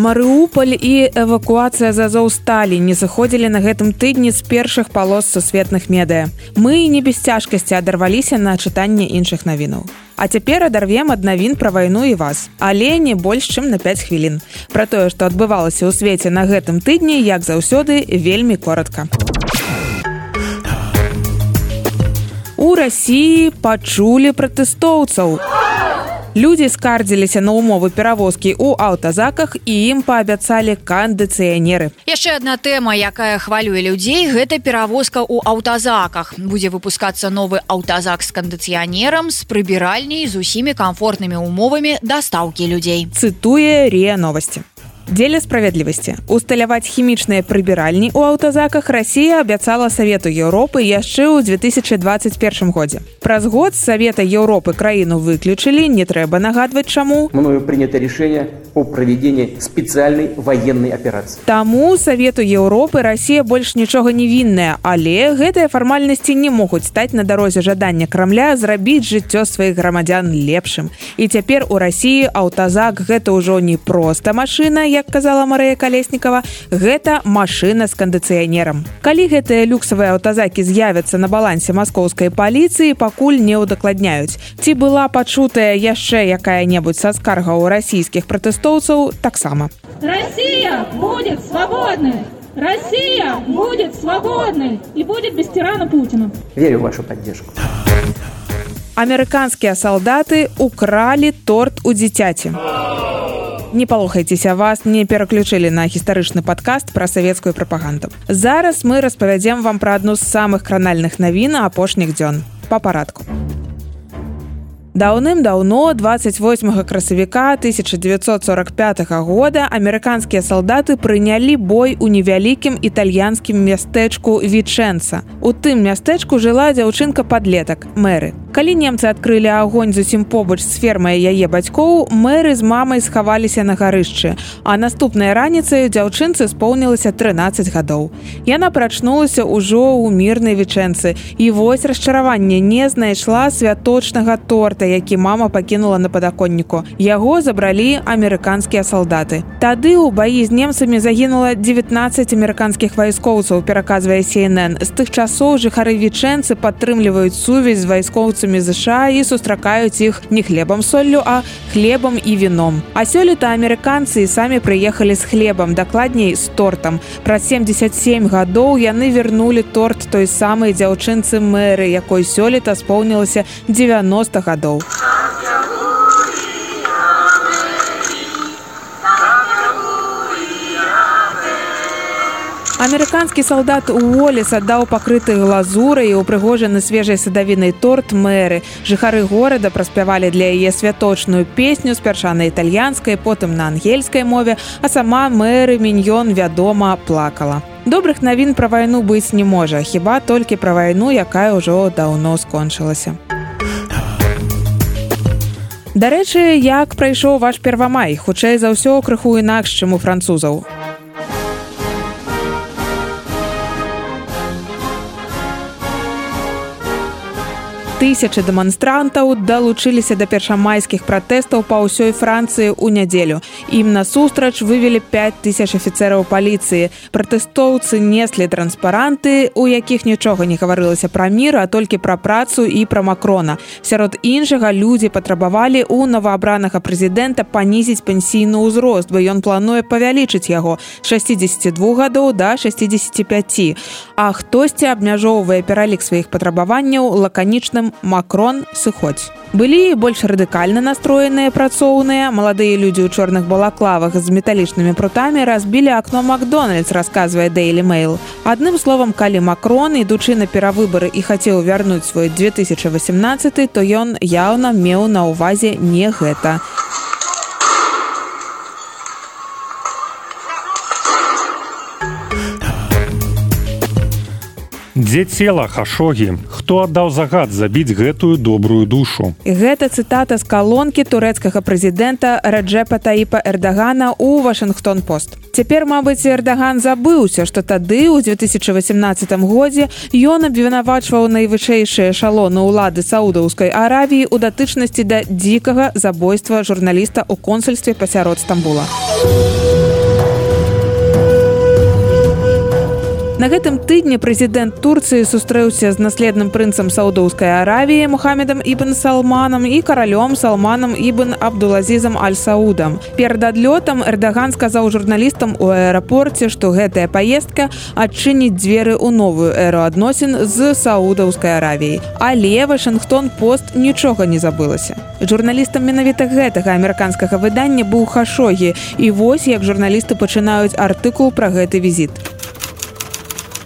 Марыуполь і эвакуацыя з азоўсталі не заходзілі на гэтым тыдні з першых палос сусветных медыя. Мы не без цяжкасці адарваліся на чытанне іншых навінаў. А цяпер адарвем ад навін пра вайну і вас, але не больш чым на 5 хвілін. Пра тое, што адбывалася ў свеце на гэтым тыдні, як заўсёды вельмі коротко. У рассіі пачулі пратэстоўцаў. Людзі скардзіліся на ўмовы перавозкі ў аўтазаках і ім паабяцалі кандыцыянеры. Яшчэ адна тэма, якая хвалюе людзей, гэта перавозка ў аўтазаках. Будзе выпускацца новы аўтазак з кандыцыянерам з прыбіральняй з усімі камфортнымі ўмовамі дастаўкі людзей. Цытуе РІА новасці. Дзеля справядлівасці усталяваць хімічныя прыбіральні ў аўтазаках Росія абяцала Савету Еўропы яшчэ ў 2021 годзе. Праз год Савета Еўропы краіну выключылі, не трэба нагадваць чаму. Мною принято решение о проведении специальной военной операции. Таму Савету Еўропы Росія больш нічога не вінная, але гэтыя фармальнасці не могуць стаць на дарозе жадання крамля зрабіць жыццё сваіх грамадзян лепшым. І цяпер у рассіі аўтазак гэта ўжо не проста машына, як казала Марыя калеснікова гэта машына з кандыцыянерам. Калі гэтыя люксавыя аўтазакі з'явяцца на балансе маскоўскай паліцыі пакуль не ўдакладняюць. Ці была пачутая яшчэ якая-небудзь са скаргаў расійскіх пратэстоўцаў таксама. Россия будет свободной! Россия будет свободной! И будет без тирана Путина. Верю в вашу поддержку. Амерыканскія салдаты укралі торт у дзіцяці не палохайцеся вас не пераключылі на гістарычны падкаст пра савецкую прапаганду зараз мы распавядзем вам пра адну з самых кранальных навін апошніх дзён па парадку Даўным-даўно 28 красавіка 1945 года амерыканскія салдаты прынялі бой у невялікім італьянскім мястэчку вічэнца. У тым мястэчку жыла дзяўчынка падлетак мэры. Калі немцы адкрылі агонь зусім побач з фермай яе бацькоў, мэры з мамай схаваліся на гарышчы, а наступнай раніцай дзяўчынцы споўнілася 13 гадоў. Яна прачнулася ўжо ў мірнай вічэнцы і вось расчараванне не знайшла святочнага торта, які мама пакінула на падаконніку. Яго забралі амерыканскія салдаты. Тады ў баі з немцамі загінула 19 амерыканскіх вайскоўцаў, пераказвае CNN. З тых часоў жыхары вічэнцы падтрымліваюць сувязь з вайскоўцамі выбарцамі ЗША і сустракаюць іх не хлебам соллю, а хлебам і віном. А сёлета амерыканцы самі прыехалі з хлебам, дакладней з тортам. Праз 77 гадоў яны вярнулі торт той самай дзяўчынцы мэры, якой сёлета споўнілася 90 гадоў. Амерыканскі салдат Уолес аддаў пакрыты глазурай і упрыгожаны свежай садавінай торт мэры. Жыхары горада праспявалі для яе святочную песню спярша на італьянскай, потым на ангельскай мове, а сама мэры міньён вядома плакала. Добрых навін пра вайну быць не можа, хіба толькі пра вайну, якая ўжо даўно скончылася. Дарэчы, як прайшоў ваш первамай, хутчэй за ўсё крыху інакш, чым у французаў. Тысячи дэманстрантаў далучыліся да першамайскіх пратэстаў па ўсёй францыі ў нядзелю ім насустрач вывелі 5000 афіцэраў паліцыі пратэстоўцы неслі транспаранты у якіх нічога не гаварылася пра мір а толькі пра працу і пра макрона. Сярод іншага людзі патрабавалі у новаабранага прэзідэнта панізіць пенсійны ўзрост бы ён плануе павялічыць яго 62 гадоў да 65 а хтосьці абмяжоўвае пералік сваіх патрабаванняў лаканічным макрон сыходзь. Былі больш радыкальна настроеныя працоўныя. Маладыя людзі ў чорных балаклавах з металічнымі прутамі разбілі акно макдональдс расказвае daily mail. Адным словам калі макрон ідучы на перавыбары і хацеў вярнуць свой 2018 то ён яўна меў на ўвазе не гэта. а Дзе цела хашогі, хто аддаў загад забіць гэтую добрую душу. Гэта цытата з калонкі турэцкага прэзідэнта Раджэпа Таіпа Эрдагана ў Вашынгтон пост. Цяпер, мабыць, Эрдаган забыўся, што тады ў 2018 годзе ён абвінавачваў найвышэйшыя шалоны ўлады саудаўскай аравіі ў датычнасці да дзікага забойства журналіста ў консульстве пасярод Стамбула. На гэтым тыдні прэзідэнт Турцыі сустрэўся з наследным прынцам саудоўскай аравіі Мухаммедам ібн салманам і каралём салманам ібн абдулазізам аль-саудам. Перад адлётам Эрдаган сказаў журналістам у аэрапорце, што гэтая паездка адчыніць дзверы ў новую эру адносін з саудаўскай аравіяй. Але Вашынгтон пост нічога не забылася. Журналістам менавіта гэтага амерыканскага выдання быў хашогі і вось як журналісты пачынаюць артыкул пра гэты візіт.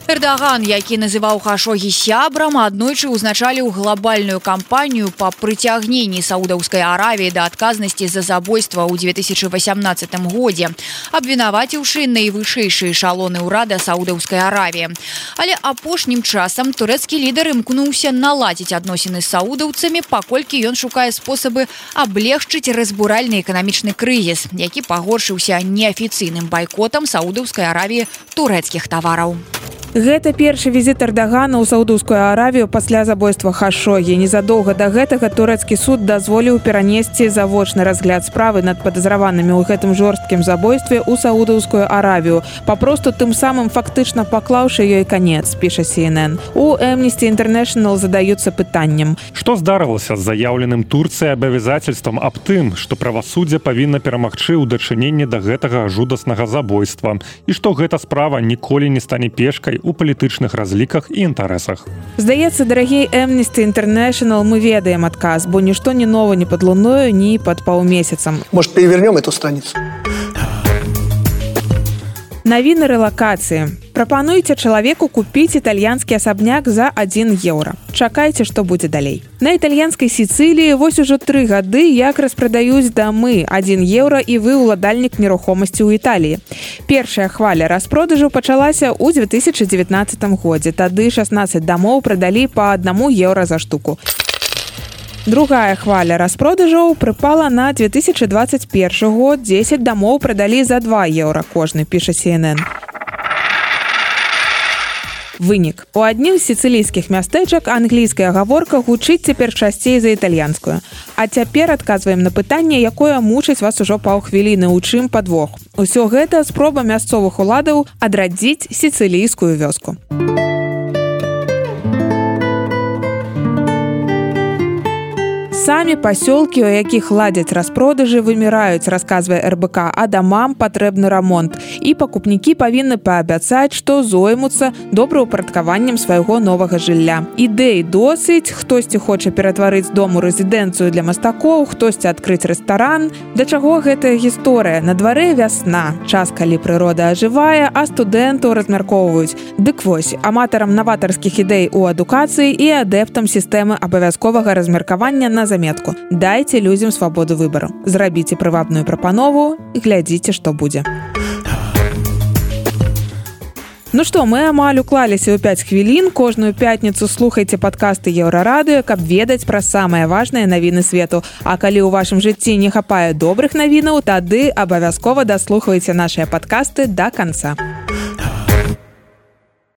Эрдаган, які называў хашогі сябрам, аднойчы ўзначаліў глобальную кампанію па прыцягненні саудаўскай аравіі да адказнасці за забойства ў 2018 годзе, абвінаваціўшы найвышэйшыя шалоны ўрада саудаўскай аравіі. Але апошнім часам турэцкі лідар імкнуўся наладзіць адносіны з саудаўцамі, паколькі ён шукае спосабы аблегчыць разбуральны эканамічны крызіс, які пагоршыўся неафіцыйным байкотам саудаўскай аравіі турэцкіх тавараў. Гэта першы візіт Ардагана ў саудаўскую аравію пасля забойства хашогі. Незадоўга да гэтага турэцкі суд дазволіў перанесці завочны разгляд справы над падазраванымі ў гэтым жорсткім забойстве ў саудаўскую аравію. Папросту тым самым фактычна паклаўшы ёй канец, піша CNN. У Эмнісці Інтэрнэшнл задаюцца пытаннем. Што здарылася з заяўленым Турцыяй абавязацельствам аб тым, што правасуддзе павінна перамагчы ў дачыненні да гэтага жудаснага забойства і што гэта справа ніколі не стане пешкай у палітычных разліках і інтарэсах. Здаецца, дарагі Эмністы Інтэрнэшнл мы ведаем адказ, бо нішто не нова не пад луною ні пад паўмесяцам. Может, перевернем эту страницу? Навіны рэлакацыі. Прапануйце чалавеку купіць італьянскі асабняк за 1 еўра. Чакайце, што будзе далей. На італьянскай сіцыліі вось ужо тры гады як распрадаюць дамы 1 еўра і вы ўладальнік нерухомасці ў Італіі. Першая хваля распродажу пачалася ў 2019 годзе. Тады 16 дамоў прадалі па аднаму еўра за штуку. Другая хваля распродажаў прыпала на 2021 год 10 дамоў прадалі за 2 еўра кожны піша CNN. Вынік. У адным з сіцылійскіх мястэчак англійская гаворка гучыць цяпер часцей за італьянскую. А цяпер адказваем на пытанне, якое мучыць вас ужо паўхвіліны, у чым падвох. Усё гэта спроба мясцовых уладаў адрадзіць сіцылійскую вёску. Самі пасёлкі, у якіх ладзяць распродажы, выміраюць, расказвае РБК, а дамам патрэбны рамонт. І пакупнікі павінны паабяцаць, што зоймуцца добраўпарадкаваннем свайго новага жылля. Ідэй досыць, хтосьці хоча ператварыць дому рэзідэнцыю для мастакоў, хтосьці адкрыць рэстаран. Да чаго гэтая гісторыя? На дварэ вясна. Час, калі прырода ажывае, а студэнтаў размяркоўваюць. Дык вось аматарам наватарскіх ідэй у адукацыі і адэптам сістэмы абавязковага размеркавання на заметку. Дайце людзям свабоду выбару зрабіце прывабную прапанову і глядзіце што будзе Ну што мы амаль уклаліся ў 5 хвілін кожную пятніцу слухайце падкасты еўрарадыё каб ведаць пра самыя важныя навіны свету. А калі ў вашым жыцці не хапае добрых навінаў тады абавязкова даслухвайце нашыя падкасты да конца